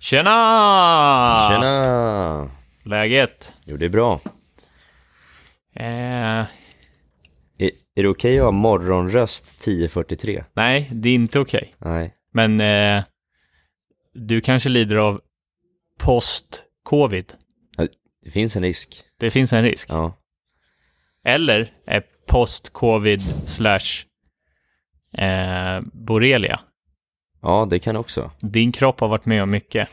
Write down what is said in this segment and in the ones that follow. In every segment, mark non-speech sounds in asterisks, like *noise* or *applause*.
Tjena! Tjena! Läget? Jo, det är bra. Eh, Är, är det okej att ha morgonröst 10.43? nej, det är inte okej. Nej. Men eh, du kanske lider av post-covid. Det finns en risk. Det finns en risk. Ja. Eller är post-covid slash eh, borrelia. Ja, det kan också. Din kropp har varit med om mycket.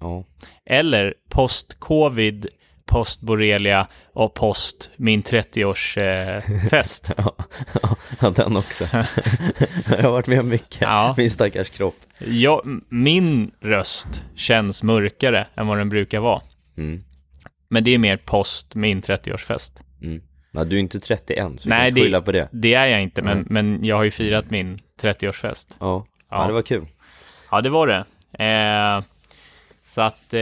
Ja. Eller post-covid, post-borrelia och post min 30-årsfest. *laughs* Ja, ja, den också. *laughs* Jag har varit med om mycket. Ja. Min stackars kropp. Ja, m- min röst känns mörkare än vad den brukar vara. Mm. Men det är mer post min 30-årsfest. Mm. Ja, du är inte 30 än, så du Nej, kan inte skylla på det. Det är jag inte, men, Nej. men jag har ju firat min 30-årsfest. Ja. Ja. ja, det var kul. Ja, det var det. Eh, så att eh,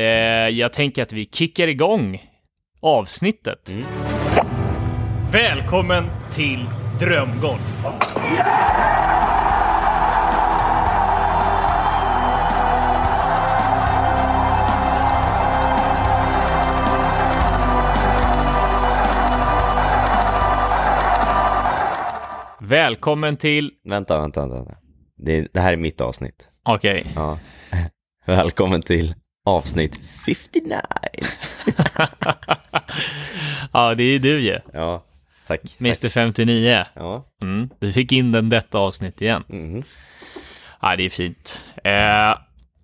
jag tänker att vi kickar igång avsnittet. Mm. Välkommen till Drömgolf. Välkommen till... Vänta, vänta, vänta. Det, det här är mitt avsnitt. Okej. Ja. *laughs* Välkommen till avsnitt 59. *laughs* ja, det är du ju. Ja, tack. Mr 59. Ja. Mm, du fick in den detta avsnitt igen. Mhm. Ja, det är fint. Eh,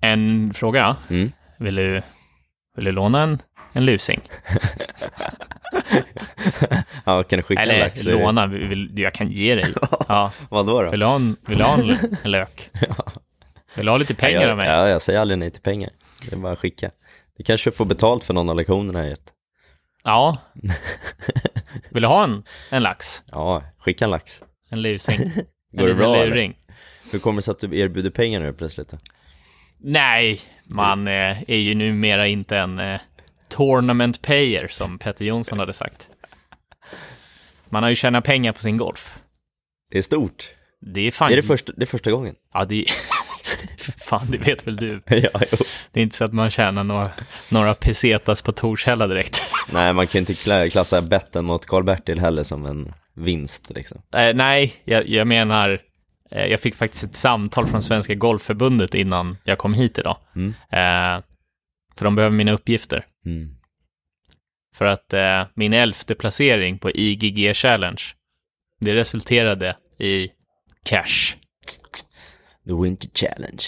en fråga. Mm. Vill du, vill du låna en, en lusing? *laughs* ja, kan du skicka en Eller lax? så är det- låna, vill, jag kan ge dig. *laughs* Ja. Vadå då? Vill du ha en, vill du ha en, en lök? *laughs* Vill du ha lite pengar jag, av mig? Ja, jag säger aldrig nej till pengar. Det är bara att skicka. Du kanske får betalt för någon av lektionerna här. Gert. Ja. Vill du ha en, en lax? Ja, skicka en lax. En lusing? Går en det bra eller? luring? Hur kommer det sig att du erbjuder pengar nu plötsligt? Nej, man eh, är ju numera inte en eh, tournament payer som Petter Jonsson hade sagt. Man har ju tjänat pengar på sin golf. Det är stort. Det är fan... Är det, första, det är första gången? Ja, det är... *laughs* fan, det vet väl du. *laughs* ja, jo. Det är inte så att man tjänar några, några pesetas på Torshälla direkt. *laughs* Nej, man kan inte kla- klassa betten mot Karl-Bertil heller som en vinst liksom. Eh, nej, jag, jag menar... eh, jag fick faktiskt ett samtal från Svenska Golfförbundet innan jag kom hit idag. Mm. Eh, för de behöver mina uppgifter. Mm. För att eh, min elfte placering på IGG Challenge, det resulterade i cash. The Winter Challenge.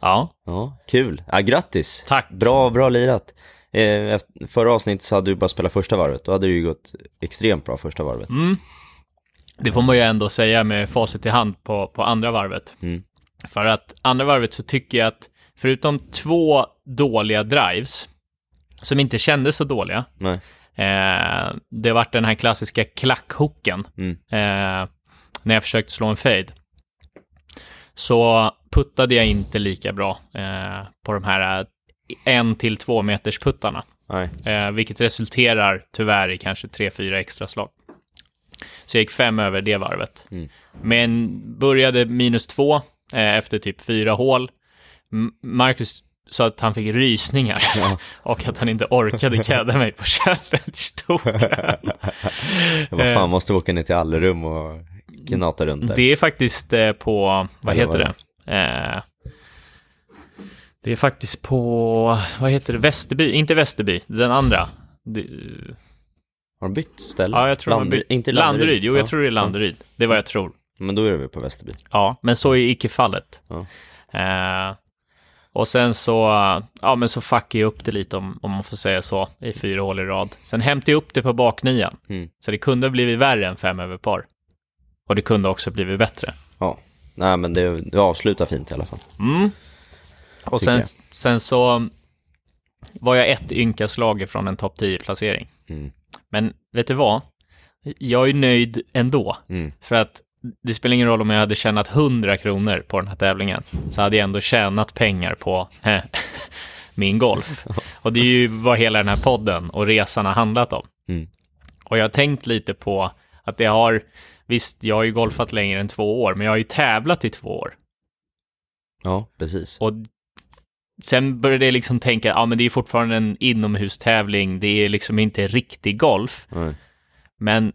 Ja, Ja, kul. Ja, grattis. tack. Bra, bra lirat. Eh, förra avsnittet så hade du bara spelat första varvet. Då hade det ju gått extremt bra första varvet. Mm. Det får man ju ändå säga med facit i hand på, på andra varvet. Mm. För att andra varvet så tycker jag att förutom två dåliga drives, som inte kändes så dåliga, Nej. eh, det vart den här klassiska klackhooken Mm. eh, när jag försökte slå en fade. Så puttade jag inte lika bra eh, på de här eh, en till två meters puttarna. Eh, vilket resulterar tyvärr i kanske tre, fyra extra slag. Så jag gick fem över det varvet. Mm. Men började minus två eh, efter typ fyra hål. Marcus sa att han fick rysningar Ja. *laughs* och att han inte orkade cadda mig på challenge-touren. Jag bara, fan, måste åka ner till Allerum och gnata runt där. Det är faktiskt eh, på, vad Eller heter vad det? Eh, det är faktiskt på, vad heter det, Västerby, inte Västerby, den andra. Det, Har de bytt ställe? ja, jag tror de har Landeryd- bytt- Inte Landeryd, jo jag Ja. tror det är Landeryd. Det är vad jag tror. Men då är vi på Västerby. Ja, men så är icke fallet. Ja. Eh, och sen så, ja men så fuckade jag upp det lite om, om man får säga så, i fyra hål i rad. Sen hämtade jag upp det på baknian. Mm. Så det kunde ha blivit värre än fem över par. Och det kunde också blivit bättre. Ja. Nej, men det, det avslutar fint i alla fall. Mm. Och sen, sen så var jag ett ynka slag ifrån en topp 10-placering. Mm. Men vet du vad? Jag är nöjd ändå. Mm. För att det spelar ingen roll om jag hade tjänat 100 kronor på den här tävlingen. Så hade jag ändå tjänat pengar på eh, *laughs* min golf. Och det är ju vad hela den här podden och resan har handlat om. Mm. Och jag har tänkt lite på att det har, visst, jag har ju golfat längre än två år, men jag har ju tävlat i två år. Ja, precis. Och sen började jag liksom tänka, ja men det är fortfarande en inomhustävling, det är liksom inte riktig golf. Nej. Men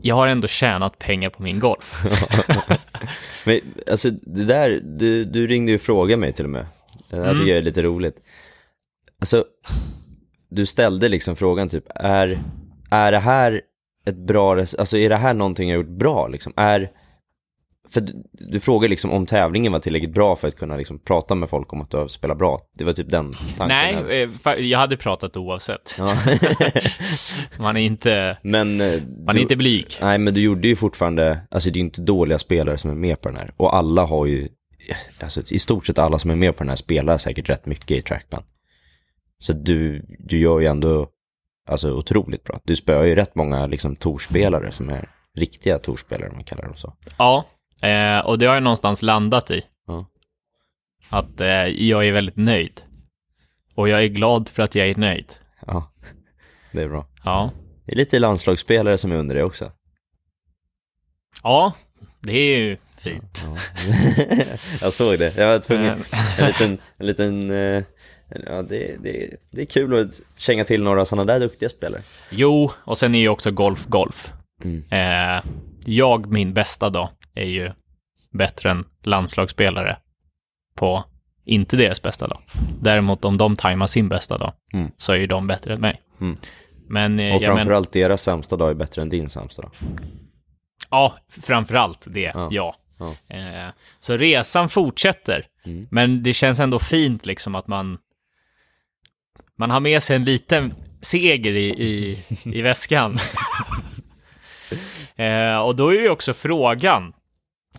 jag har ändå tjänat pengar på min golf. *laughs* Men alltså det där, du, du ringde ju och frågade mig till och med. Det här tycker jag är lite roligt. Alltså, du ställde liksom frågan typ, är, är det här ett bra, alltså är det här någonting jag gjort bra liksom? Är, för du, du frågade liksom om tävlingen var tillräckligt bra för att kunna liksom prata med folk om att du har spelat bra. Det var typ den tanken. Nej, eh, fa- jag hade pratat oavsett. Ja. *laughs* Man är inte, men, eh, man är du, inte blyg. Nej, men du gjorde ju fortfarande, alltså det är ju inte dåliga spelare som är med på den här. Och alla har ju, alltså i stort sett alla som är med på den här spelar säkert rätt mycket i trackman. Så du, du gör ju ändå, alltså otroligt bra. Du spöar ju rätt många liksom torspelare som är riktiga torspelare om man kallar dem så. Ja, eh, och det har jag någonstans landat i. Ja. Att eh, jag är väldigt nöjd. Och jag är glad för att jag är nöjd. Ja, *laughs* det är bra. Ja, Det är lite landslagsspelare som är under det också. ja det är ju fint. Ja. *laughs* jag såg det, jag var tvungen, Eh, en liten, en liten eh, ja det, det, det är kul att känga till några sådana där duktiga spelare. Jo, och sen är ju också golf golf. Mm. Eh, jag, min bästa dag, är ju bättre än landslagsspelare på inte deras bästa dag. Däremot om de tajmar sin bästa dag Mm. så är ju de bättre än mig. Mm. Men, eh, Och jag men, framförallt deras sämsta dag är bättre än din sämsta dag. ja, framförallt det, Ja. ja. Ja. Eh, så resan fortsätter, Mm. men det känns ändå fint liksom att man man har med sig en liten seger i, i, i väskan. *laughs* eh, och då är ju också frågan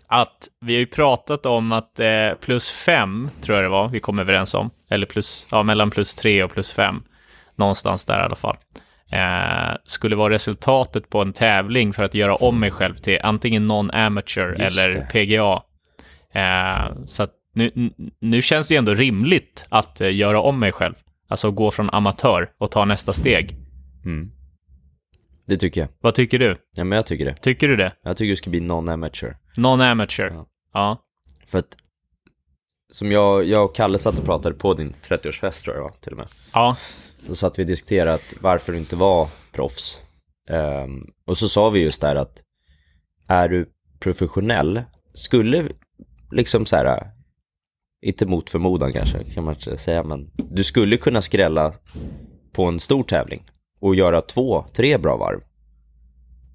att vi har ju pratat om att eh, plus fem, tror jag det var, vi kom överens om, eller plus, ja, mellan plus tre och plus fem, någonstans där i alla fall, eh, skulle vara resultatet på en tävling för att göra om mig själv till antingen non-amateur Just eller det. PGA. Eh, så att nu, nu känns det ju ändå rimligt att eh, göra om mig själv, alltså gå från amatör och ta nästa steg. Mm. Det tycker jag. Vad tycker du? Ja, men jag tycker det. Tycker du det? Jag tycker det ska bli non-amateur. Non-amateur? Ja. Ja. För att, som jag, jag och Kalle satt och pratade på din 30-årsfest tror jag var, till och med. Ja. Så satt vi och diskuterade att varför du inte var proffs. Ehm, och så sa vi just där att är du professionell, skulle liksom så här, inte mot förmodan kanske kan man säga, men du skulle kunna skrälla på en stor tävling och göra två, tre bra varv.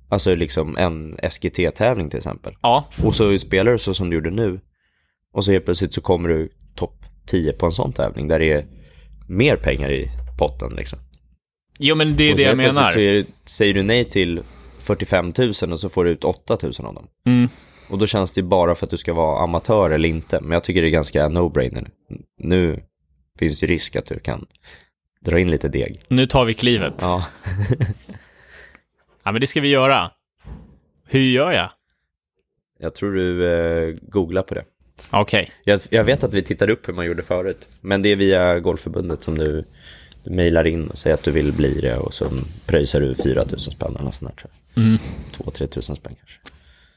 Alltså liksom en SGT-tävling till exempel. Ja. Och så spelar du så som du gjorde nu. Och så helt plötsligt så kommer du topp 10 på en sån tävling där det är mer pengar i potten liksom. Jo, men det är och det jag menar. Så det- säger du nej till 45 000 och så får du ut 8 000 av dem. Mm. Och då känns det bara för att du ska vara amatör eller inte. Men jag tycker det är ganska no-brainer. Nu finns det ju risk att du kan dra in lite deg. Nu tar vi klivet. Ja, *laughs* Ja, men det ska vi göra. Hur gör jag? jag tror du eh, googlar på det. Okej. Jag, jag vet att vi tittade upp hur man gjorde förut. Men det är via Golfförbundet som du, du mejlar in och säger att du vill bli det och så pröjsar du 4 000 spänn eller sånt där tror jag. Mm. 2-3 tusen spänn kanske.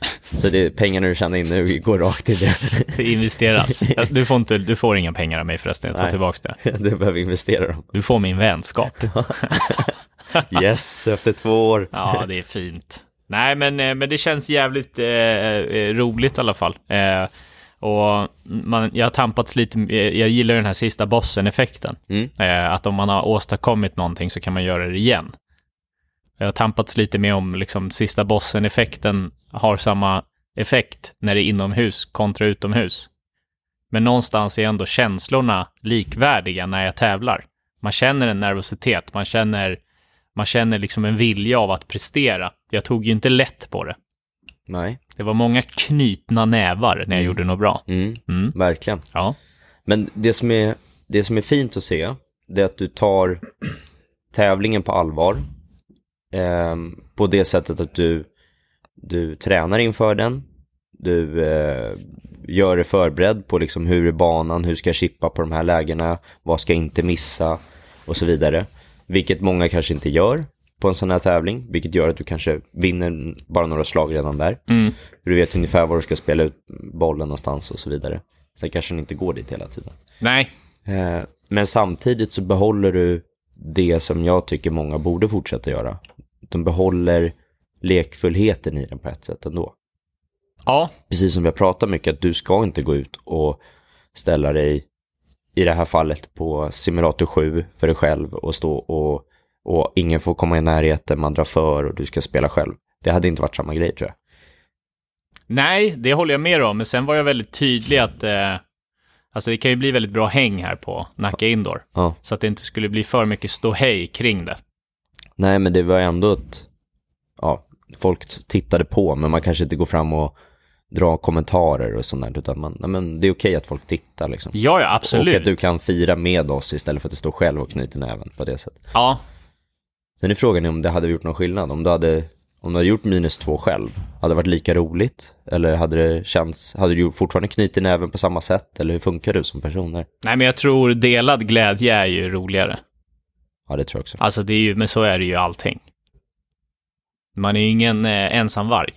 *laughs* Så det pengarna du tjänar in nu går rakt till det. Det investeras. *laughs* Du får, inte, du får inga pengar av mig förresten, jag tar Nej. tillbaka det. *laughs* Du behöver investera dem. Du får min vänskap. Yes, efter två år. Ja, det är fint. Nej, men, eh, men det känns jävligt eh, eh, roligt i alla fall. Eh, och man, jag har tampats lite, eh, jag gillar den här sista bossen-effekten. Mm. Eh, att om man har åstadkommit någonting så kan man göra det igen. Jag har tampats lite med om liksom sista bossen-effekten har samma effekt när det är inomhus kontra utomhus. Men någonstans är ändå känslorna likvärdiga när jag tävlar. Man känner en nervositet, man känner, man känner liksom en vilja av att prestera. Jag tog ju inte lätt på det. Nej. Det var många knutna nävar när jag gjorde något bra. Mm, Mm. verkligen. Ja. Men det som, är, det som är fint att se, det är att du tar tävlingen på allvar. Ehm, på det sättet att du, du tränar inför den. Du eh, gör dig förberedd på liksom hur är banan, hur ska jag chippa på de här lägena, vad ska jag inte missa och så vidare. Vilket många kanske inte gör på en sån här tävling, vilket gör att du kanske vinner bara några slag redan där. Mm. Du vet ungefär var du ska spela ut bollen någonstans och så vidare. Sen kanske den inte går dit hela tiden. Nej, Eh, men samtidigt så behåller du det som jag tycker många borde fortsätta göra. De behåller lekfullheten i den på ett sätt ändå. Ja, Precis som vi har pratat mycket, att du ska inte gå ut och ställa dig, i det här fallet på simulator 7 för dig själv och stå och, och ingen får komma i närheten, man drar för och du ska spela själv. Det hade inte varit samma grej tror jag. nej, det håller jag med om. Men sen var jag väldigt tydlig att eh, alltså det kan ju bli väldigt bra häng här på Nacka Indoor. Ja. Så att det inte skulle bli för mycket ståhej kring det. Nej, men det var ändå ett, ja, folk tittade på, men man kanske inte går fram och drar kommentarer och sånt där, utan man, nej, men det är okej att folk tittar liksom. Ja, ja, absolut. Och att du kan fira med oss istället för att du står själv och knyter näven på det sättet. Ja, Sen är frågan om det hade gjort någon skillnad, om du hade, om du hade gjort minus två själv, hade det varit lika roligt? Eller hade det känts, hade du fortfarande knutit näven på samma sätt? Eller hur funkar du som person där? nej, men jag tror delad glädje är ju roligare. Ja, det tror jag också. Alltså, det är ju, men så är det ju allting. Man är ju ingen eh, ensam varg.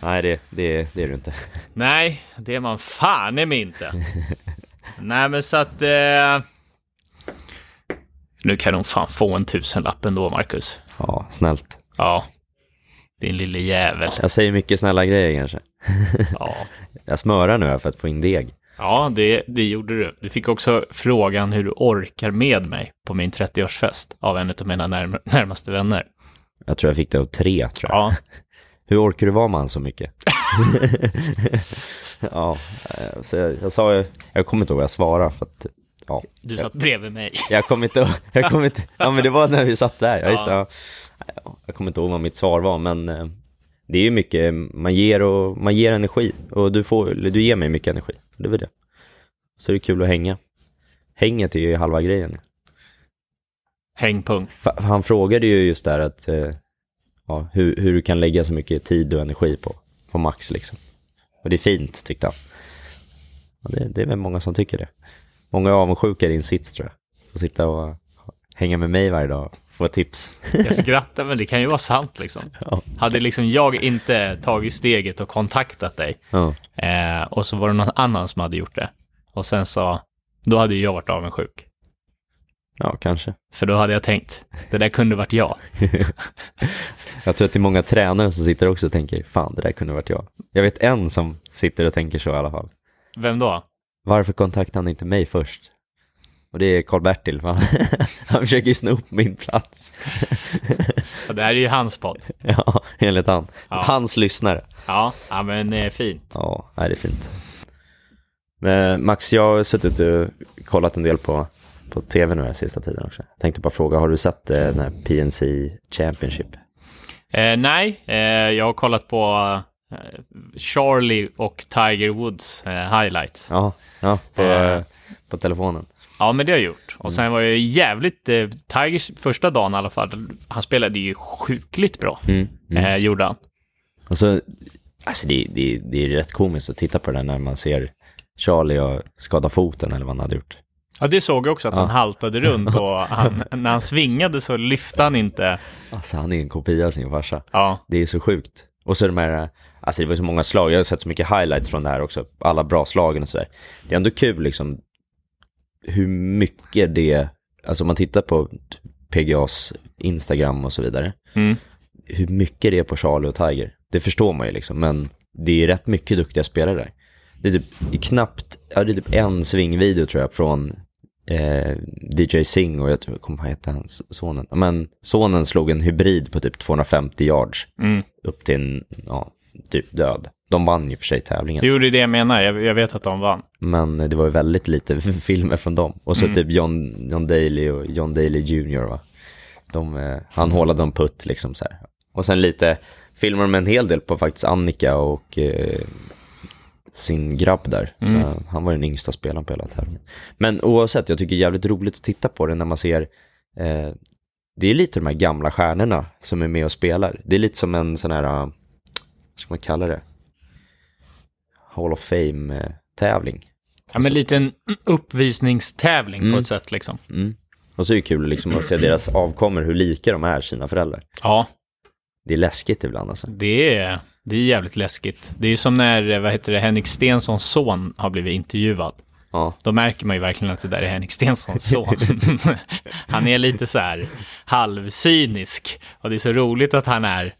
Nej, *laughs* det, det, det är du inte. Nej, det är man fan mig inte. Nej, men så att... Eh... Nu kan de fan få en tusenlapp ändå, Marcus. Ja, snällt. Ja, din lille jävel. Jag säger mycket snälla grejer kanske. Ja, *laughs* Jag smörar nu här för att få in deg. Ja det, det gjorde du. Du fick också frågan hur du orkar med mig på min 30-årsfest av en av mina närm närmaste vänner. Jag tror jag fick det av tre, tror jag. Ja, *laughs* Hur orkar du vara man så mycket? *laughs* ja, eh, så jag, jag sa, jag kommer inte ihåg vad jag svarade för att, ja. du satt bredvid mig. *laughs* Jag kommer inte jag kommer inte, ja men det var när vi satt där, ja just det. Ja. Ja. Jag kommer inte ihåg vad mitt svar var, men eh, det är ju mycket, man ger och, man ger energi och du får, du ger mig mycket energi, det är väl det. Så är det kul att hänga. Hänget är ju halva grejen. Hängpung. För, han frågade ju just där att, eh, ja, hur, hur du kan lägga så mycket tid och energi på, på Max liksom. Och det är fint tyckte han. Och det, det är väl många som tycker det. Många är avundsjuka i din sits tror jag. Få sitta och hänga med mig varje dag, få tips. *laughs* Jag skrattar, men det kan ju vara sant liksom. *laughs* Ja. Hade liksom jag inte tagit steget och kontaktat dig Ja, eh, och så var det någon annan som hade gjort det och sen sa, då hade ju jag varit avundsjuk. ja kanske. För då hade jag tänkt, det där kunde varit jag. *laughs* Jag tror att det är många tränare som sitter också och tänker, fan det där kunde varit jag. Jag vet en som sitter och tänker så i alla fall. Vem då? Varför kontaktade han inte mig först? Och det är Karl-Bertil, han, *laughs* han försöker ju sno upp min plats. *laughs* Ja, Det här är ju hans podd. *laughs* Ja, enligt han. Ja. Hans lyssnare. Ja, ja men eh, fint. Ja, nej, det är fint. Men Max, jag har suttit och kollat en del på, på tv nu den sista tiden också. Jag tänkte bara fråga, har du sett eh, den här PNC Championship? Eh, nej, eh, jag har kollat på eh, Charlie och Tiger Woods highlights. Ja. Ja, på, på telefonen. Men det har jag gjort. Och sen var jag jävligt, eh, Tigers första dagen i alla fall, han spelade ju sjukligt bra. Mm. Mm. Eh, gjorde han. Och så, alltså det, det, det är rätt komiskt att titta på det när man ser Charlie och skada foten eller vad han hade gjort. Ja, det såg jag också att Ja. han haltade runt och *laughs* han, när han svingade så lyfte han inte. Alltså han är en kopia av sin farsa. Ja, Det är så sjukt. Och så de här, alltså det var så många slag, jag har sett så mycket highlights från det här också, alla bra slagen och sådär. Det är ändå kul liksom hur mycket det, alltså om man tittar på PGAs Instagram och så vidare, mm. hur mycket det är på Charlie och Tiger. Det förstår man ju liksom, men det är rätt mycket duktiga spelare där. Det är typ knappt, ja det är typ en svingvideo tror jag från eh, DJ Singh och jag tror, kommer heter hans sonen? Men sonen slog en hybrid på typ 250 yards Mm. upp till en, ja, typ död. De vann ju för sig tävlingen. Det gjorde det jag menar, jag, jag vet att de vann. Men det var ju väldigt lite *laughs* filmer från dem. Och så Mm. typ John, John Daly och John Daly Jr. Va? De, eh, han hålade en putt liksom så här. Och sen lite filmer med en hel del på faktiskt Annika och eh, sin grabb där. Mm. Eh, han var den yngsta spelaren på hela tävlingen. Men oavsett, jag tycker det är jävligt roligt att titta på det när man ser eh, det är lite de här gamla stjärnorna som är med och spelar. Det är lite som en sån här, eh, vad ska man kalla det? Hall of Fame-tävling. Ja, men lite en uppvisningstävling på Mm. ett sätt liksom. Mm. Och så är det kul liksom att se deras avkommor, hur lika de är sina föräldrar. Ja, Det är läskigt ibland alltså. det är, det är jävligt läskigt. Det är ju som när, vad heter det, Henrik Stensons son har blivit intervjuad. Ja. Då märker man ju verkligen att det där är Henrik Stenssons son. *laughs* han är lite så här halvcynisk. Och det är så roligt att han är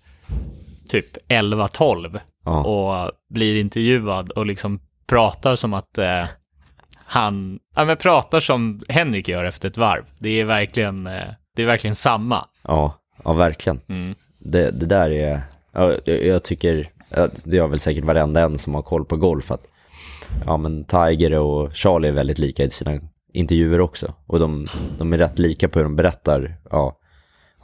typ 11-12 Ja. och blir intervjuad och liksom pratar som att eh, han, ja men pratar som Henrik gör efter ett varv. Det är verkligen, eh, det är verkligen samma. Ja, ja verkligen. Mm. Det, det där är, ja, jag, tycker, det har väl säkert varenda en som har koll på golf att ja men Tiger och Charlie är väldigt lika i sina intervjuer också. Och de, de är rätt lika på hur de berättar, ja,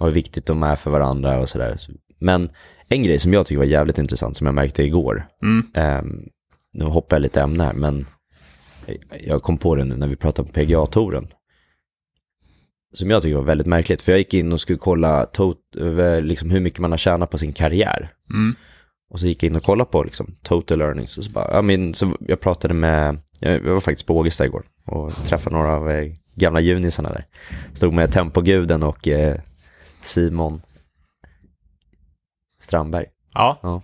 hur viktigt de är för varandra och sådär. Men en grej som jag tycker var jävligt intressant som jag märkte igår, Mm. ehm, nu hoppar jag lite ämne här, men jag kom på det nu när vi pratade om PGA-touren. Som jag tycker var väldigt märkligt, för jag gick in och skulle kolla tot, över liksom hur mycket man har tjänat på sin karriär. Mm. Och så gick jag in och kollade på liksom, total earnings. Och så bara, ja, men, så jag pratade med, jag var faktiskt på Ågesta igår och träffade några av eh, gamla junisarna där. Stod med Tempoguden och eh, Simon Strandberg. Ja. Ja.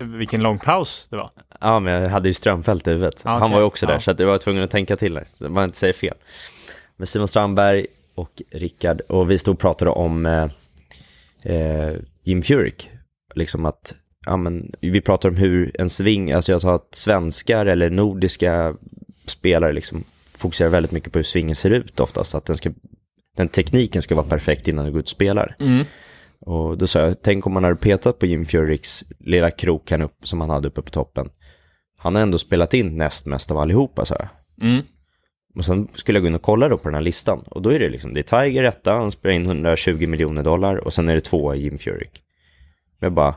Vilken lång paus det var. Ja, men jag hade ju strömfält i huvudet. Ja, Han var ju också där, Ja. så att jag var tvungen att tänka till där. Så man inte säger fel. Men Simon Strandberg och Rickard, och vi stod och pratade om eh, eh, Jim Furyk. Liksom att, ja men, vi pratar om hur en sving, alltså jag sa att svenskar eller nordiska spelare liksom fokuserar väldigt mycket på hur svingen ser ut oftast. Att den, ska, den tekniken ska vara perfekt innan du går ut och spelar. Mm. Och då sa jag, tänk om man hade petat på Jim Furyks lilla krok han upp, som han hade uppe på toppen. Han har ändå spelat in näst mest av allihopa, sa jag. Mm. Och sen skulle jag gå in och kolla då på den här listan. Och då är det liksom, det är Tiger etta, han spelar in 120 miljoner dollar och sen är det tvåa Jim Furyk. Men jag bara,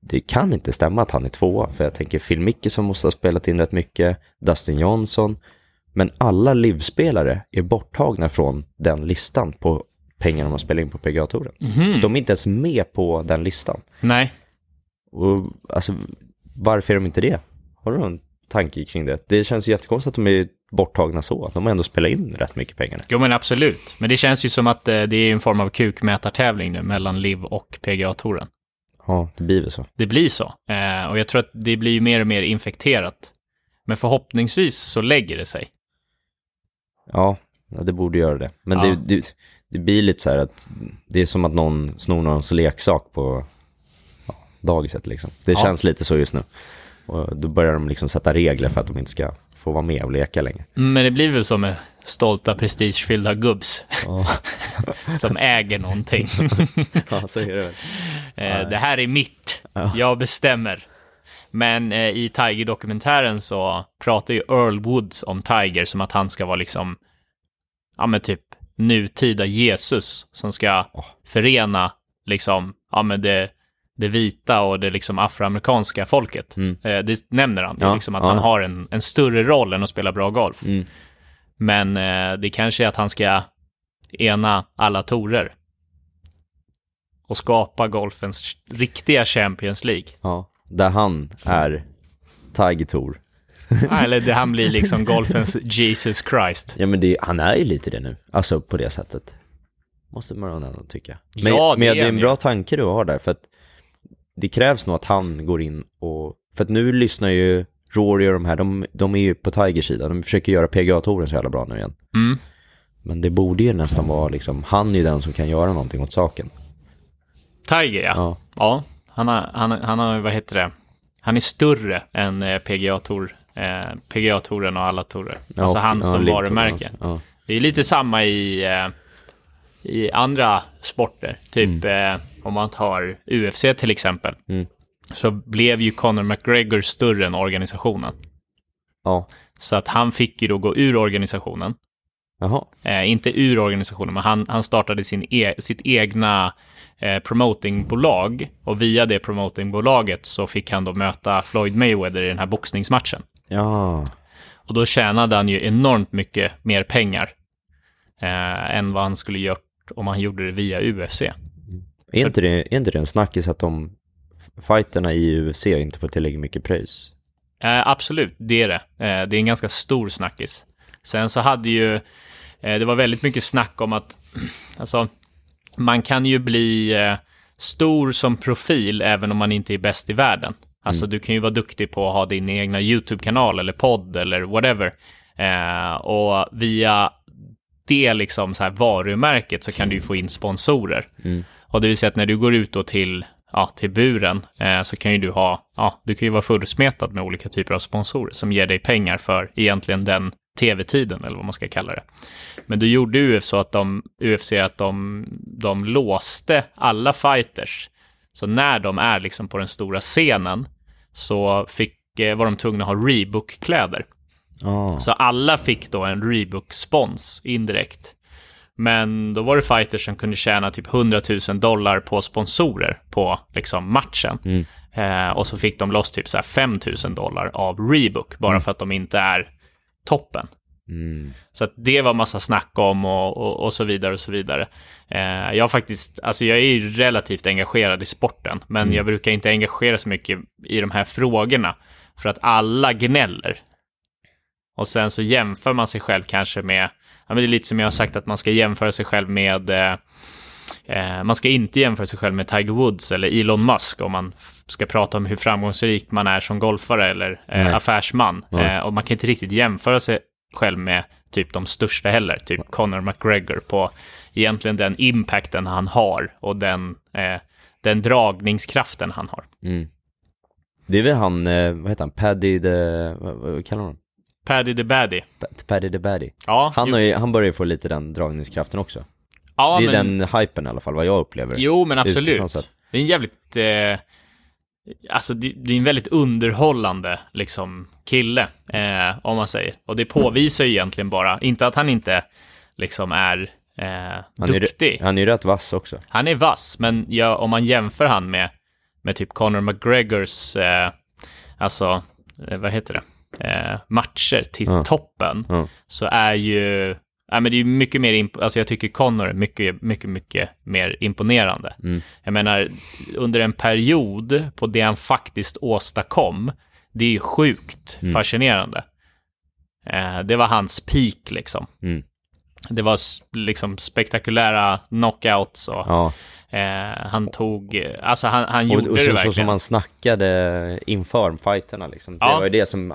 det kan inte stämma att han är tvåa, för jag tänker Phil Mickelson måste ha spelat in rätt mycket, Dustin Johnson, men alla livspelare är borttagna från den listan på pengar de har spelat in på PGA-touren. Mhm. De är inte ens med på den listan. Nej. Och alltså, varför är de inte det? Har du någon tanke kring det? Det känns ju jättekonstigt att de är borttagna så. De har ändå spelat in rätt mycket pengar. Jo men absolut. Men det känns ju som att eh, det är en form av kukmätartävling nu mellan LIV och PGA-touren. Ja, det blir väl så. Det blir så. Eh, och jag tror att det blir ju mer och mer infekterat. Men förhoppningsvis så lägger det sig. Ja, det borde göra det. Men Ja. det, det, det blir lite så här att det är som att någon snor någons leksak på ja, dagiset liksom. Det Ja. känns lite så just nu. Och då börjar de liksom sätta regler för att de inte ska få vara med och leka längre. Men det blir väl så med stolta prestigefyllda gubbs Ja, *laughs* som äger någonting. *laughs* ja så är det väl. Eh, det här är mitt. Jag bestämmer. Men eh, i Tiger-dokumentären så pratar ju Earl Woods om Tiger som att han ska vara liksom, ja men typ nutida Jesus som ska förena liksom, ja men det, det vita och det liksom afroamerikanska folket. Mm. Eh, det nämner han, Ja, liksom att ja. han har en, en större roll än att spela bra golf. Mm. Men eh, det kanske är att han ska ena alla torer. Och skapa golfens riktiga Champions League. Ja, där han är Tiger Tour. *laughs* Eller det han blir liksom golfens Jesus Christ. Ja men det, han är ju lite det nu, alltså på det sättet. Måste man ändå tycka. Men, Ja, det men är det är en bra tanke du har där, för att det krävs nog att han går in och, för att nu lyssnar ju Rory och de här, de, de är ju på Tigers sida, de försöker göra PGA-touren så jävla bra nu igen. Mm. Men det borde ju nästan vara liksom, han är ju den som kan göra någonting åt saken. Tiger, ja. Ja. Ja, han har, han, han har, vad heter det? Han är större än eh, PGA-tour, eh, PGA-touren och alla tourer. Ja, alltså han ja, som Live varumärke. Också. Det är lite samma i, eh, i andra sporter. Typ eh, om man tar UFC till exempel. Mm. Så blev ju Conor McGregor större än organisationen. Ja. Så att han fick ju då gå ur organisationen. Jaha. Eh, inte ur organisationen, men han, han startade sin e sitt egna eh, promotingbolag. Och via det promotingbolaget så fick han då möta Floyd Mayweather i den här boxningsmatchen. Ja. Och då tjänade han ju enormt mycket mer pengar eh, än vad han skulle gjort om han gjorde det via UFC. Är inte, det, är inte det en snackis att de fighterna i UFC inte får tillräckligt mycket pröjs? Eh, absolut, det är det. Eh, det är en ganska stor snackis. Sen så hade ju, eh, det var väldigt mycket snack om att, *clears throat* alltså, man kan ju bli eh, stor som profil även om man inte är bäst i världen. Alltså du kan ju vara duktig på att ha din egna YouTube-kanal eller podd eller whatever. Eh, och via det liksom så här varumärket så kan du ju få in sponsorer. Mm. Och det vill säga att när du går ut då till, ja, till buren eh, så kan ju du ha, ja, du kan ju vara fullsmetad med olika typer av sponsorer som ger dig pengar för egentligen den tv-tiden eller vad man ska kalla det. Men då gjorde UFC att de, UFC att de, de låste alla fighters. Så när de är liksom på den stora scenen så fick, eh, var de tvungna att ha Reebok-kläder. Ah. Så alla fick då en Reebok-spons indirekt. Men då var det fighters som kunde tjäna typ 100 000 dollar på sponsorer på liksom matchen. Mm. Eh, och så fick de loss typ så här 5 000 dollar av Reebok bara för att de inte är toppen. Mm. Så att det var massa snack om och, och, och så vidare och så vidare. Eh, jag faktiskt, alltså jag är ju relativt engagerad i sporten, men jag brukar inte engagera så mycket i de här frågorna för att alla gnäller. Och sen så jämför man sig själv kanske med, ja men det är lite som jag har sagt att man ska jämföra sig själv med Eh, man ska inte jämföra sig själv med Tiger Woods eller Elon Musk om man ska prata om hur framgångsrik man är som golfare eller eh, Nej. affärsman. Nej. Eh, och man kan inte riktigt jämföra sig själv med typ de största heller, typ Conor McGregor på egentligen den impacten han har och den, eh, den dragningskraften han har. Mm. Det är väl han, eh, vad heter han, Paddy the, vad, vad kallar honom? Paddy the Baddy. Pa- Paddy the Baddy. Ja, Han, ju, han börjar ju få lite den dragningskraften också. Ja, det är men, den hypen i alla fall, vad jag upplever. Jo, men absolut. Det är en jävligt... Eh, alltså, det, det är en väldigt underhållande liksom, kille, eh, om man säger. Och det påvisar ju egentligen bara, inte att han inte liksom är eh, Han är, duktig. han är ju rätt vass också. Han är vass, men ja, om man jämför han med, med typ Conor McGregors, eh, alltså, eh, vad heter det, eh, matcher till Ja. toppen, Ja. så är ju, ja men det är mycket mer, imp- alltså jag tycker Conor är mycket, mycket, mycket mer imponerande. Mm. Jag menar, under en period på det han faktiskt åstadkom, det är ju sjukt Mm. fascinerande. Eh, det var hans peak liksom. Mm. Det var liksom spektakulära knockouts och Ja, eh, han tog, eh, alltså han, han och, gjorde och det så, så verkligen. som man snackade inför fighterna liksom. Det Ja. var ju det som,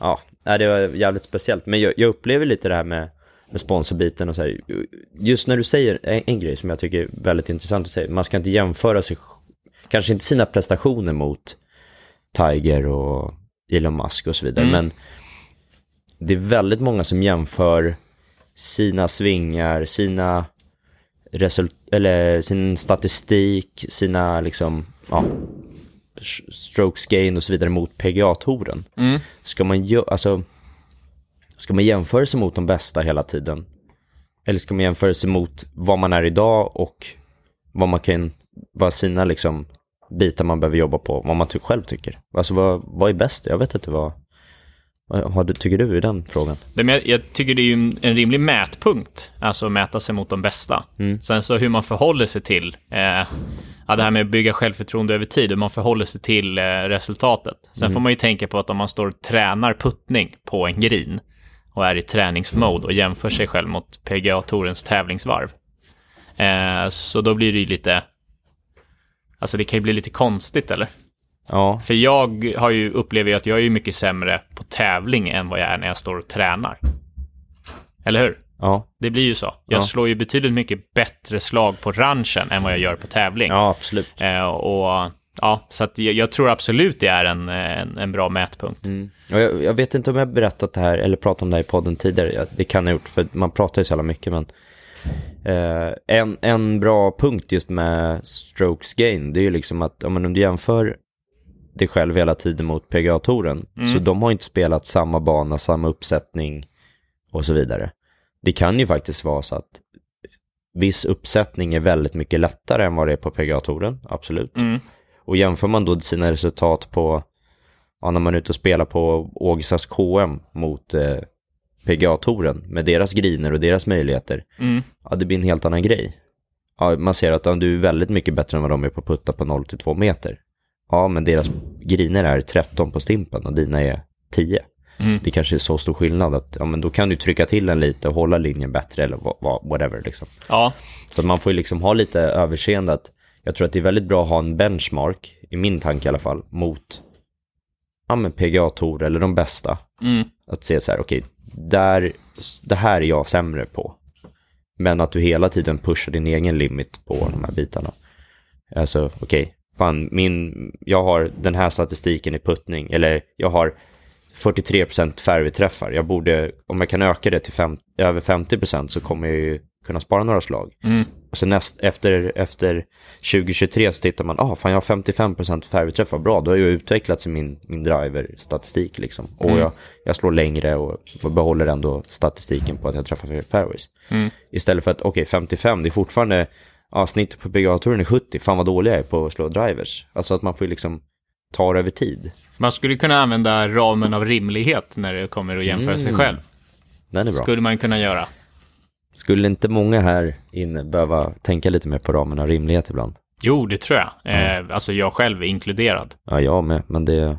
ja, det var jävligt speciellt. Men jag, jag upplever lite det här med, med sponsorbiten och så här. Just när du säger en, en grej som jag tycker är väldigt intressant att säga, man ska inte jämföra sig, kanske inte sina prestationer mot Tiger och Elon Musk och så vidare, Mm. men det är väldigt många som jämför sina svingar, sina result eller sin statistik, sina liksom, ja, strokes gain och så vidare mot PGA-touren. Mm. Ska man ju, alltså, ska man jämföra sig mot de bästa hela tiden? Eller ska man jämföra sig mot vad man är idag och vad man kan, vad sina liksom bitar man behöver jobba på, vad man själv tycker? Alltså vad, vad är bäst? Jag vet inte vad, vad tycker du i den frågan? Jag, jag tycker det är ju en, rimlig mätpunkt, alltså att mäta sig mot de bästa. Mm. Sen så hur man förhåller sig till, eh, ja, det här med att bygga självförtroende över tid, hur man förhåller sig till eh, resultatet. Sen Mm. får man ju tänka på att om man står och tränar puttning på en green och är i träningsmode och jämför sig själv mot PGA-tourens tävlingsvarv. Eh, så då blir det ju lite, alltså det kan ju bli lite konstigt eller? Ja, För jag har ju, upplever ju att jag är ju mycket sämre på tävling än vad jag är när jag står och tränar. Eller hur? ja, Det blir ju så. Jag Ja. slår ju betydligt mycket bättre slag på ranchen än vad jag gör på tävling. ja absolut. Eh, och ja, så att jag, jag tror absolut det är en, en, en bra mätpunkt. Mm. Jag, jag vet inte om jag berättat det här eller pratat om det här i podden tidigare. Det kan jag ha gjort för man pratar ju så jävla mycket. Men eh, en, en bra punkt just med strokes gain det är ju liksom att om, man, om du jämför dig själv hela tiden mot PGA-touren så de har inte spelat samma bana, samma uppsättning och så vidare. Det kan ju faktiskt vara så att viss uppsättning är väldigt mycket lättare än vad det är på PGA-touren, absolut. Mm. Och jämför man då sina resultat på, ja, när man är ute och spelar på Ågestas KM mot eh, PGA-touren med deras griner och deras möjligheter, Mm. ja det blir en helt annan grej. Ja, man ser att ja, du är väldigt mycket bättre än vad de är på putta på 0-2 meter. Ja, men deras griner är 13 på stimpen och dina är 10. Mm. Det kanske är så stor skillnad att ja, men då kan du trycka till den lite och hålla linjen bättre eller whatever liksom. Ja, Så man får ju liksom ha lite överseende att jag tror att det är väldigt bra att ha en benchmark, i min tanke i alla fall, mot ja men PGA-tour eller de bästa. Mm. Att se så här, okej, där, det här är jag sämre på. Men att du hela tiden pushar din egen limit på de här bitarna. Alltså, okej, fan, min, jag har den här statistiken i puttning, eller jag har 43% fairway-träffar. Jag borde, om jag kan öka det till fem, över 50% så kommer jag ju kunna spara några slag. Mm. Och sen näst, efter, efter 2023 så tittar man, ah, fan jag har 55% fairway-träffar, bra, då har jag utvecklats i min, min driver-statistik liksom. Och jag, jag slår längre och behåller ändå statistiken på att jag träffar fairways. Mm. Istället för att, okej, 55, det är fortfarande, ja, snittet på PGA-touren är 70, fan vad dålig jag är på att slå drivers. Alltså att man får liksom ta det över tid. Man skulle kunna använda ramen av rimlighet när det kommer att jämföra sig Mm. själv. Den är bra. Skulle man kunna göra. Skulle inte många här inne behöva tänka lite mer på ramen av rimlighet ibland? Jo, det tror jag. Eh, alltså jag själv är inkluderad. Ja, jag med, men det...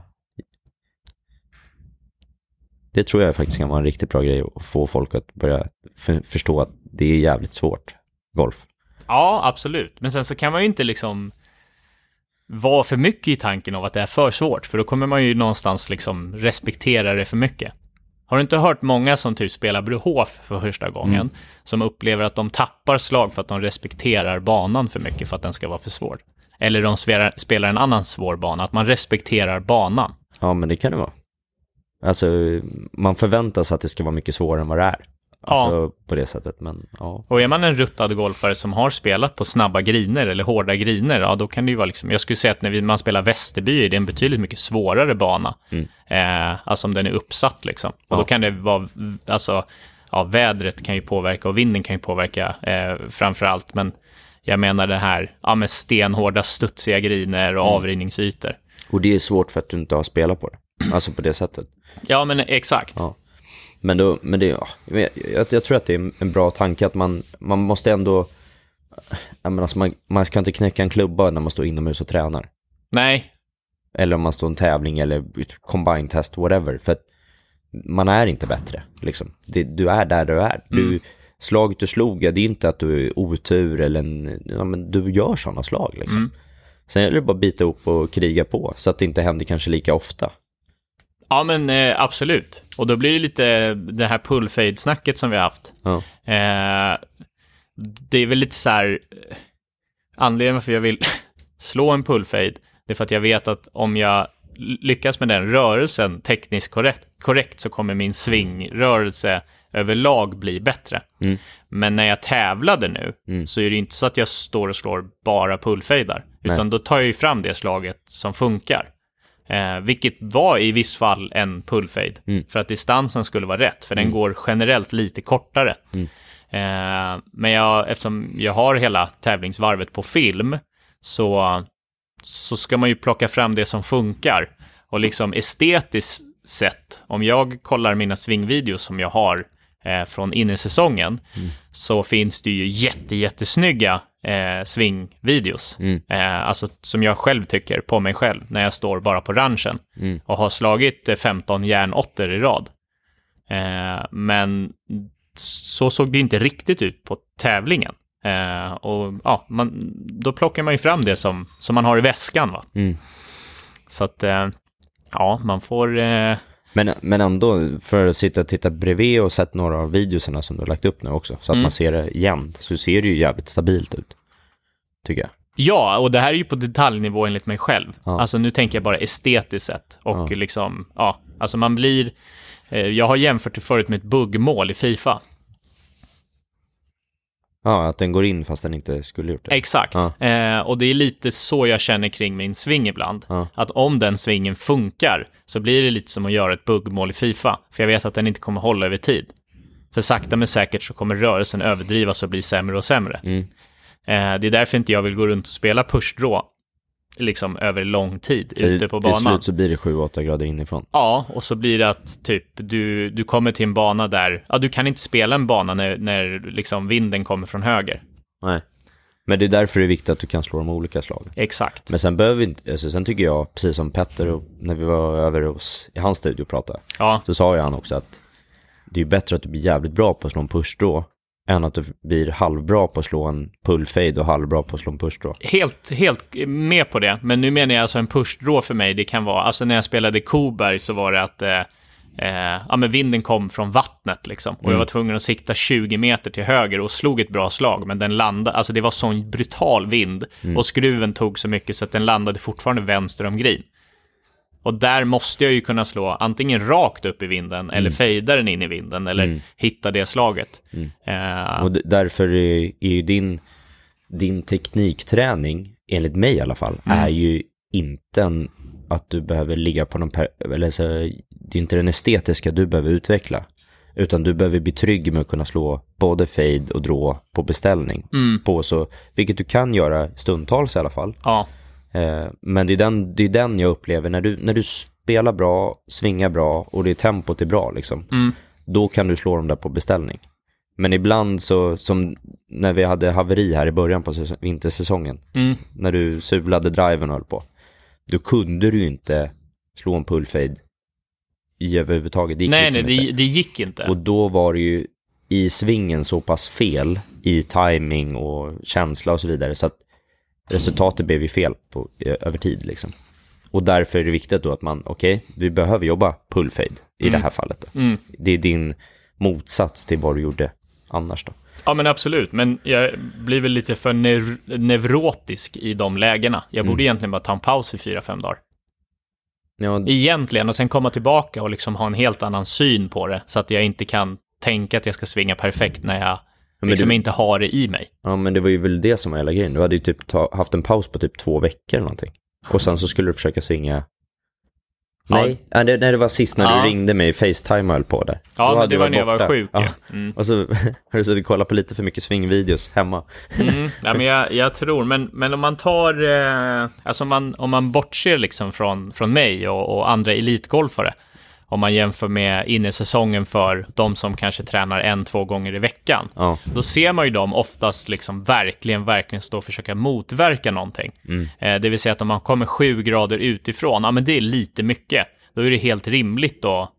Det tror jag faktiskt kan vara en riktigt bra grej att få folk att börja för, förstå att det är jävligt svårt, golf. Ja, absolut. Men sen så kan man ju inte liksom vara för mycket i tanken av att det är för svårt, för då kommer man ju någonstans liksom respektera det för mycket. Har du inte hört många som typ spelar Brohof för första gången, som upplever att de tappar slag för att de respekterar banan för mycket för att den ska vara för svår? Eller de spelar, spelar en annan svår bana, att man respekterar banan. Ja, men det kan det vara. Alltså, man förväntar sig att det ska vara mycket svårare än vad det är. Alltså på det sättet, men ja. Och är man en ruttad golfare som har spelat på snabba griner eller hårda griner, ja då kan det ju vara liksom, jag skulle säga att när man spelar Västerby är det en betydligt mycket svårare bana. Eh, alltså om den är uppsatt liksom. Och då Ja. kan det vara, alltså, ja vädret kan ju påverka och vinden kan ju påverka eh, framför allt, men jag menar det här, ja med stenhårda studsiga griner och avrinningsytor. Och det är svårt för att du inte har spelat på det. Alltså på det sättet. Ja men exakt. Ja. Men, då, men det, ja, jag, jag, tror att det är en bra tanke att man, man måste ändå, jag menar, alltså man, man ska inte knäcka en klubba när man står inomhus och tränar. Nej, Eller om man står en tävling eller combine test, whatever. För att man är inte bättre, liksom. Det, du är där du är. Du, slaget du slog, ja, det är inte att du är otur eller en, ja, men du gör sådana slag liksom. Sen är det bara att bita ihop och kriga på, så att det inte händer kanske lika ofta. Ja men eh, absolut. Och då blir det lite det här pull-fade-snacket som vi har haft. Ja. Eh, det är väl lite så här, eh, anledningen varför jag vill *laughs* slå en pullfade, det är för att jag vet att om jag lyckas med den rörelsen tekniskt korrekt, korrekt så kommer min svingrörelse överlag bli bättre. Mm. Men när jag tävlade nu Mm. så är det inte så att jag står och slår bara pullfadar, Nej. utan då tar jag ju fram det slaget som funkar. Eh, vilket var i viss fall en pullfade, Mm. för att distansen skulle vara rätt, för den går generellt lite kortare. Eh, men jag, eftersom jag har hela tävlingsvarvet på film så, så ska man ju plocka fram det som funkar. Och liksom estetiskt sett, om jag kollar mina svingvideos som jag har eh, från innesäsongen, så finns det ju jätte, jättesnygga eh, svingvideos. Mm. Eh, alltså som jag själv tycker på mig själv när jag står bara på ranchen Mm. och har slagit eh, 15 järnåttor i rad. Eh, men så såg det inte riktigt ut på tävlingen. Eh, och ja, man, då plockar man ju fram det som, som man har i väskan. Va? Mm. Så att, eh, ja, man får... Men, men ändå, för att sitta och titta bredvid och sett några av videorna som du har lagt upp nu också, så att Mm. man ser det igen, så ser det ju jävligt stabilt ut. Tycker jag. ja, och det här är ju på detaljnivå enligt mig själv. Ja. Alltså nu tänker jag bara estetiskt sett. Och Ja. liksom, ja, alltså man blir... Eh, jag har jämfört det förut med ett buggmål i Fifa. Ja, att den går in fast den inte skulle gjort det. Exakt. Ja. Eh, och det är lite så jag känner kring min sving ibland. Ja. Att om den svingen funkar så blir det lite som att göra ett buggmål i Fifa. För jag vet att den inte kommer hålla över tid. För sakta men säkert så kommer rörelsen överdrivas och bli sämre och sämre. Mm. Eh, det är därför inte jag vill gå runt och spela pushdraw liksom över lång tid Till, ute på till banan. slut så blir det 7-8 grader inifrån. Ja, och så blir det att typ du, du kommer till en bana där, ja du kan inte spela en bana när, när liksom vinden kommer från höger. Nej. Men det är därför det är viktigt att du kan slå de olika slagen. Exakt. Men sen behöver vi inte, alltså, sen tycker jag, precis som Petter och när vi var över hos, i hans studio och pratade, Ja, så sa ju han också att det är bättre att du blir jävligt bra på att slå en push då än att du blir halvbra på att slå en pull-fade och halvbra på att slå en push-draw. Helt, helt med på det. Men nu menar jag alltså en push-draw för mig. Det kan vara, alltså när jag spelade Koberg så var det att eh, eh, ja, men vinden kom från vattnet liksom. Och jag var tvungen att sikta 20 meter till höger och slog ett bra slag. Men den landade, alltså det var sån brutal vind. Och skruven tog så mycket så att den landade fortfarande vänster om green. Och där måste jag ju kunna slå antingen rakt upp i vinden eller fejda den in i vinden eller hitta det slaget. Eh, Och d- därför är, är ju din, din teknikträning, enligt mig i alla fall, är ju inte en, att du behöver ligga på någon, per, eller så, det är inte den estetiska du behöver utveckla. Utan du behöver bli trygg med att kunna slå både fade och draw på beställning. På så, vilket du kan göra stundtals i alla fall. ja, men det är, den, det är den jag upplever, när du, när du spelar bra, svingar bra och det tempot är bra liksom. Då kan du slå dem där på beställning. Men ibland så, som när vi hade haveri här i början på säsong, vintersäsongen, Mm. när du sulade driven och höll på, då kunde du ju inte slå en pullfade i överhuvudtaget. Det gick nej, liksom nej, inte. det, det gick inte. Och då var det ju i svingen så pass fel i timing och känsla och så vidare så att resultatet blev ju fel på, eh, över tid liksom. Och därför är det viktigt då att man, okej, vi behöver jobba pull-fade i det här fallet. Mm. Det är din motsats till vad du gjorde annars då. Ja, men absolut. Men jag blir väl lite för neur- neurotisk i de lägena. Jag borde egentligen bara ta en paus i fyra, fem dagar. Ja, Egentligen, och sen komma tillbaka och liksom ha en helt annan syn på det. Så att jag inte kan tänka att jag ska svinga perfekt när jag men liksom det- inte har det i mig. ja, men det var ju väl det som var hela grejen. Du hade ju typ ta, haft en paus på typ två veckor eller någonting. Och sen så skulle du försöka svinga Nej, ja. det, nej, det var sist när Ja. du ringde mig i Facetime och höll på där. Ja, men det du var när jag var sjuk. Ja. Mm. Och så *laughs* har du suttit och kollat på lite för mycket swingvideos hemma. Mm, ja, men jag, jag tror, men, men om man tar, eh, alltså om man, om man bortser liksom från, från mig och, och andra elitgolfare, om man jämför med innesäsongen för de som kanske tränar en, två gånger i veckan, Ja, då ser man ju dem oftast liksom verkligen, verkligen stå och försöka motverka någonting. Eh, det vill säga att om man kommer sju grader utifrån, ja men det är lite mycket. Då är det helt rimligt att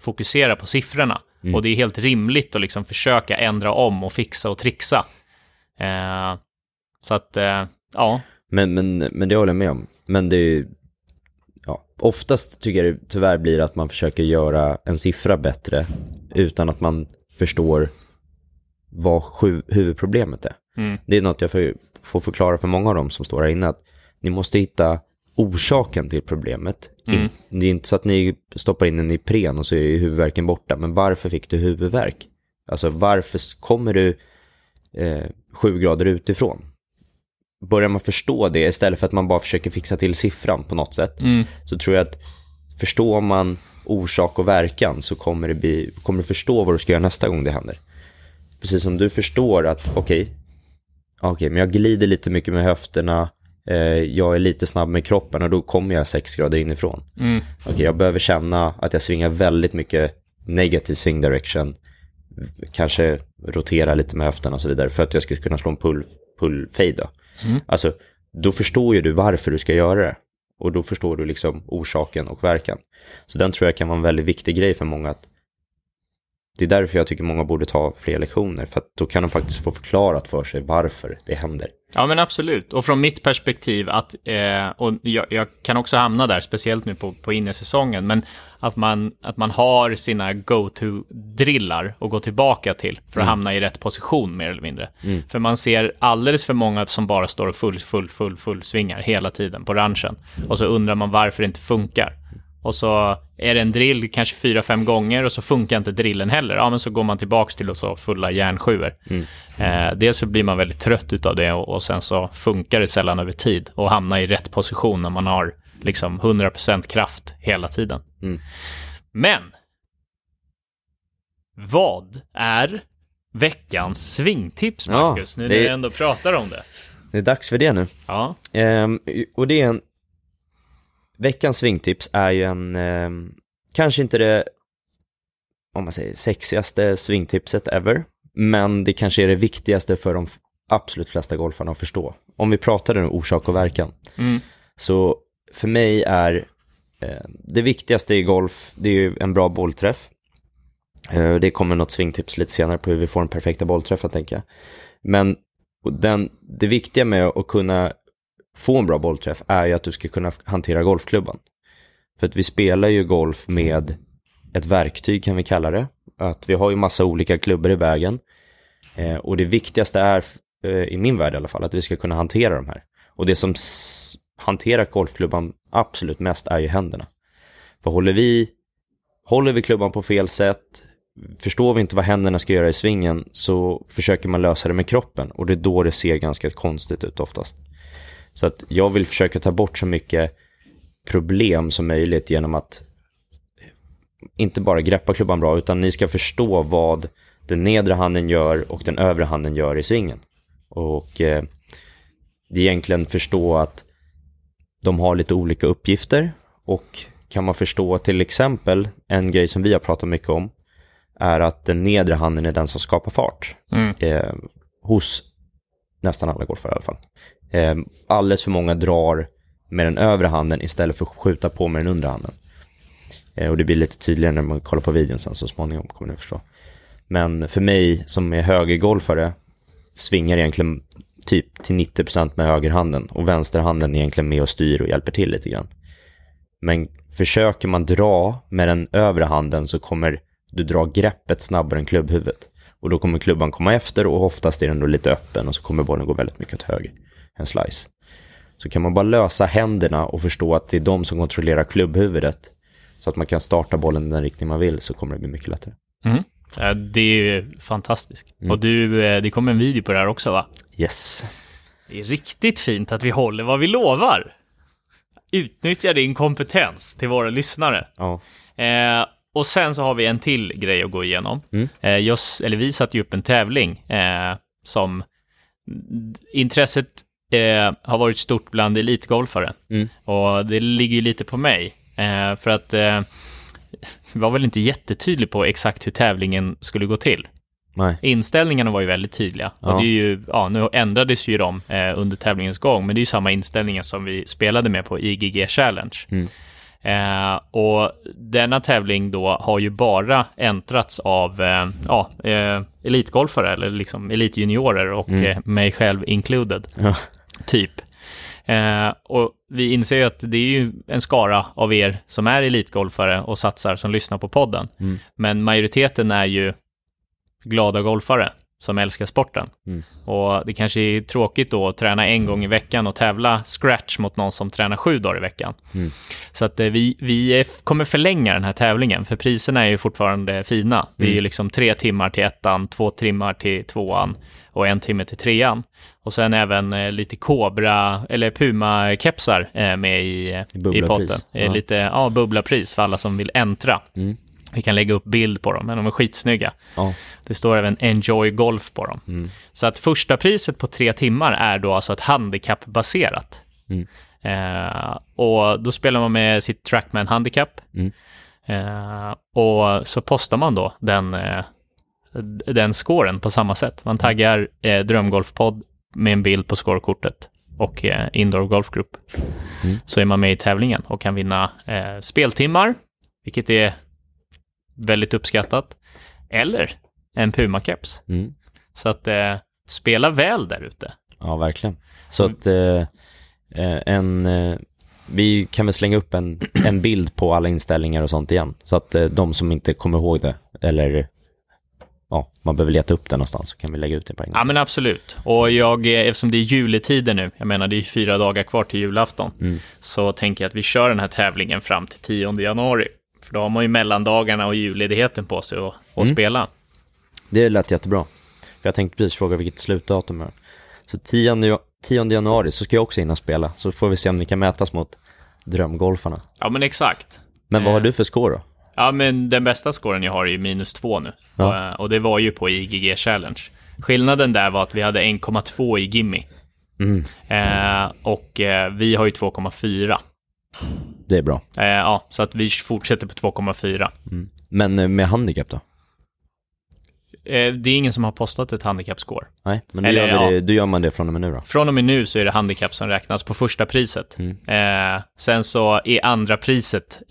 fokusera på siffrorna. Och det är helt rimligt att liksom försöka ändra om och fixa och trixa. Eh, så att, eh, ja. men, men, men det håller jag med om. Men det är ju, ja, oftast tycker jag det tyvärr blir att man försöker göra en siffra bättre utan att man förstår vad huvudproblemet är. Mm. Det är något jag får, förklara för många av dem som står här inne, att ni måste hitta orsaken till problemet. Mm. Det är inte så att ni stoppar in en Ipren och så är huvudvärken borta, men varför fick du huvudvärk? Alltså varför kommer du eh, sju grader utifrån? Börjar man förstå det istället för att man bara försöker fixa till siffran på något sätt, Mm. så tror jag att förstår man orsak och verkan så kommer, det bli, kommer du förstå vad du ska göra nästa gång det händer. Precis som du förstår att okej, okej, men jag glider lite mycket med höfterna, eh, jag är lite snabb med kroppen och då kommer jag sex grader inifrån. Mm. Okej, jag behöver känna att jag svingar väldigt mycket negativ swing direction, kanske rotera lite med höfterna och så vidare för att jag ska kunna slå en pull, pull fade då. Alltså, då förstår ju du varför du ska göra det. Och då förstår du liksom orsaken och verkan. Så den tror jag kan vara en väldigt viktig grej för många att det är därför jag tycker många borde ta fler lektioner, för att då kan de faktiskt få förklarat för sig varför det händer. Ja, men absolut. Och från mitt perspektiv, att, eh, och jag, jag kan också hamna där, speciellt nu på, på innesäsongen, men att man, att man har sina go-to-drillar att gå tillbaka till för att hamna i rätt position mer eller mindre. För man ser alldeles för många som bara står och full, full, full, full svingar hela tiden på ranchen. Och så undrar man varför det inte funkar. Och så är det en drill kanske fyra, fem gånger och så funkar inte drillen heller. Ja, men så går man tillbaks till och så fulla järnsjuor. Eh, dels så blir man väldigt trött utav det och, och sen så funkar det sällan över tid och hamna i rätt position när man har liksom 100% kraft hela tiden. Mm. Men vad är veckans svingtips, Ja, Marcus? nu när vi ändå pratar om det. Det är dags för det nu. Ja, Ehm, och det är en... Veckans svingtips är ju en... ehm, kanske inte det, om man säger, sexigaste svingtipset ever. Men det kanske är det viktigaste för de absolut flesta golfarna att förstå. Om vi pratar om orsak och verkan. Mm. Så för mig är eh, det viktigaste i golf, det är ju en bra bollträff. Eh, Det kommer något svingtips lite senare på hur vi får den perfekta bollträffen tänker jag. Men den, det viktiga med att kunna få en bra bollträff är ju att du ska kunna hantera golfklubban. För att vi spelar ju golf med ett verktyg kan vi kalla det. Att vi har ju massa olika klubbor i vägen. Eh, och det viktigaste är, eh, i min värld i alla fall, att vi ska kunna hantera de här. Och det som hanterar golfklubban absolut mest är ju händerna. För håller vi, håller vi klubban på fel sätt, förstår vi inte vad händerna ska göra i svingen så försöker man lösa det med kroppen och det är då det ser ganska konstigt ut oftast. Så att jag vill försöka ta bort så mycket problem som möjligt genom att inte bara greppa klubban bra utan ni ska förstå vad den nedre handen gör och den övre handen gör i svingen. Och eh, det är egentligen förstå att de har lite olika uppgifter och kan man förstå till exempel en grej som vi har pratat mycket om är att den nedre handen är den som skapar fart. Mm. Eh, hos nästan alla golfare i alla fall. Eh, alldeles för många drar med den övre handen istället för att skjuta på med den undre handen. Eh, och det blir lite tydligare när man kollar på videon sen så småningom kommer ni förstå. Men för mig som är högergolfare svingar egentligen typ till 90% med högerhanden och vänsterhanden är egentligen med och styr och hjälper till lite grann. Men försöker man dra med den övre handen så kommer du dra greppet snabbare än klubbhuvudet. Och då kommer klubban komma efter och oftast är den då lite öppen och så kommer bollen gå väldigt mycket åt höger. En slice. Så kan man bara lösa händerna och förstå att det är de som kontrollerar klubbhuvudet så att man kan starta bollen i den riktning man vill så kommer det bli mycket lättare. Mm. Det är fantastiskt. Och du, eh, det kommer en video på det här också va? Yes. Det är riktigt fint att vi håller vad vi lovar. Utnyttja din kompetens till våra lyssnare. Ja. Eh, och sen så har vi en till grej att gå igenom. Mm. Eh, just, eller vi satte ju upp en tävling eh, som intresset eh, har varit stort bland elitgolfare. Mm. Och det ligger ju lite på mig. Eh, för att eh, var väl inte jättetydlig på exakt hur tävlingen skulle gå till. Nej. Inställningarna var ju väldigt tydliga. Ja. Och det är ju, ja, nu ändrades ju de eh, under tävlingens gång, men det är ju samma inställningar som vi spelade med på IGG Challenge. Mm. Eh, och denna tävling då har ju bara äntrats av eh, ja, eh, elitgolfare, eller liksom elitjuniorer och Mm. eh, mig själv included, Ja. Typ. Eh, och vi inser ju att det är ju en skara av er som är elitgolfare och satsar som lyssnar på podden. Mm. Men majoriteten är ju glada golfare som älskar sporten. Mm. Och det kanske är tråkigt då att träna en gång i veckan och tävla scratch mot någon som tränar sju dagar i veckan. Mm. Så att eh, vi, vi kommer förlänga den här tävlingen, för priserna är ju fortfarande fina. Det är ju Mm. liksom tre timmar till ettan, två timmar till tvåan och en timme till trean. Och sen även eh, lite Cobra eller Puma-kepsar eh, med i, i Bubblarpris. potten. Ja. Lite ja, bubblapris för alla som vill äntra. Mm. Vi kan lägga upp bild på dem, men de är skitsnygga. Ja. Det står även Enjoy Golf på dem. Mm. Så att första priset på tre timmar är då alltså ett handikappbaserat. Mm. Eh, och då spelar man med sitt Trackman handikapp. Mm. Eh, och så postar man då den, eh, den scoren på samma sätt. Man taggar eh, Drömgolfpodd med en bild på scorekortet och eh, Indoor Golf Group. Mm. Så är man med i tävlingen och kan vinna eh, speltimmar, vilket är väldigt uppskattat. Eller en Puma-keps. Mm. Så att eh, spela väl där ute. Ja, verkligen. Så Mm. att eh, eh, en, eh, vi kan väl slänga upp en, en bild på alla inställningar och sånt igen. Så att de som inte kommer ihåg det, eller ja, man behöver leta upp det någonstans, så kan vi lägga ut det på en gång. Ja, men absolut. Och jag, eh, eftersom det är juletider nu, jag menar det är fyra dagar kvar till julafton, Mm. så tänker jag att vi kör den här tävlingen fram till 10 januari. För då har man ju mellandagarna och julledigheten på sig att Mm. spela. Det lät jättebra. För jag tänkte precis fråga vilket slutdatum är. Så 10, ja- 10 januari så ska jag också in och spela, så får vi se om ni kan mätas mot drömgolfarna. Ja, men exakt. Men vad har Eh. du för score då? Ja, men den bästa scoren jag har är ju minus två nu. Ja. Och, eh, och det var ju på IGG Challenge. Skillnaden där var att vi hade 1,2 i Gimme. Mm, Eh, och eh, vi har ju 2,4. det är bra. Eh, ja, så att vi fortsätter på 2,4. Men eh, med handikapp då? Eh, det är ingen som har postat ett handikappscore. Nej, men Eller, gör, vi ja. det, då gör man det från och med nu då. Från och med nu så är det handikapp som räknas på första priset. Mm. Sen så är andra priset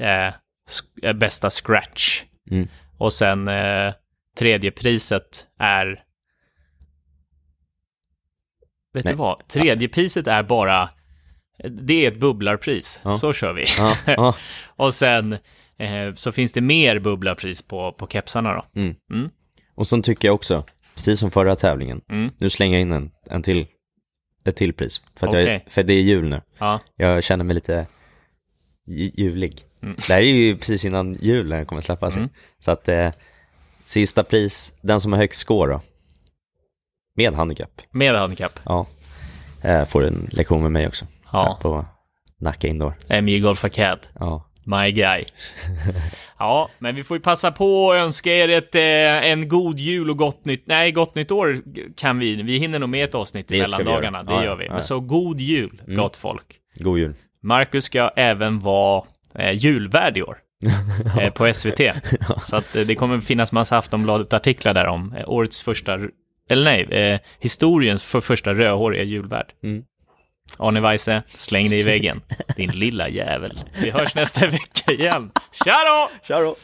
bästa scratch. Mm. Och sen eh, tredje priset är... Vet Nej. du vad? Tredje priset är bara... Det är ett bubblarpris. Ja. Så kör vi. Ja, ja. *laughs* Och sen eh, så finns det mer bubblarpris på, på kepsarna då. Mm. Mm. Och sen tycker jag också, precis som förra tävlingen, Mm. nu slänger jag in en, en till, ett till pris. För att, jag, Okej. för det är jul nu. Ja. Jag känner mig lite ju- julig. Mm. Det här är ju precis innan julen kommer släppas. Mm. Så att eh, sista pris, den som har högst score då, med handikapp, Med handikapp. ja, eh, får en lektion med mig också. Ja. På Nacka Indoor. MJ Golf Acad. Ja. My guy. *laughs* ja, men vi får ju passa på att önska er ett, eh, en god jul och gott nytt... Nej, gott nytt år kan vi. Vi hinner nog med ett avsnitt i mellandagarna. Det Ja, gör vi. ja, Men så god jul, Mm. gott folk. God jul. Marcus ska även vara eh, julvärd i år. *laughs* eh, på SVT. *laughs* Så att eh, det kommer finnas massa Aftonbladet-artiklar där om eh, årets första... Eller nej, historiens för första rödhåriga julvärd. Mm. Arne Weise, släng dig i väggen. *laughs* Din lilla jävel. Vi hörs nästa vecka igen. Tja då! Tja då!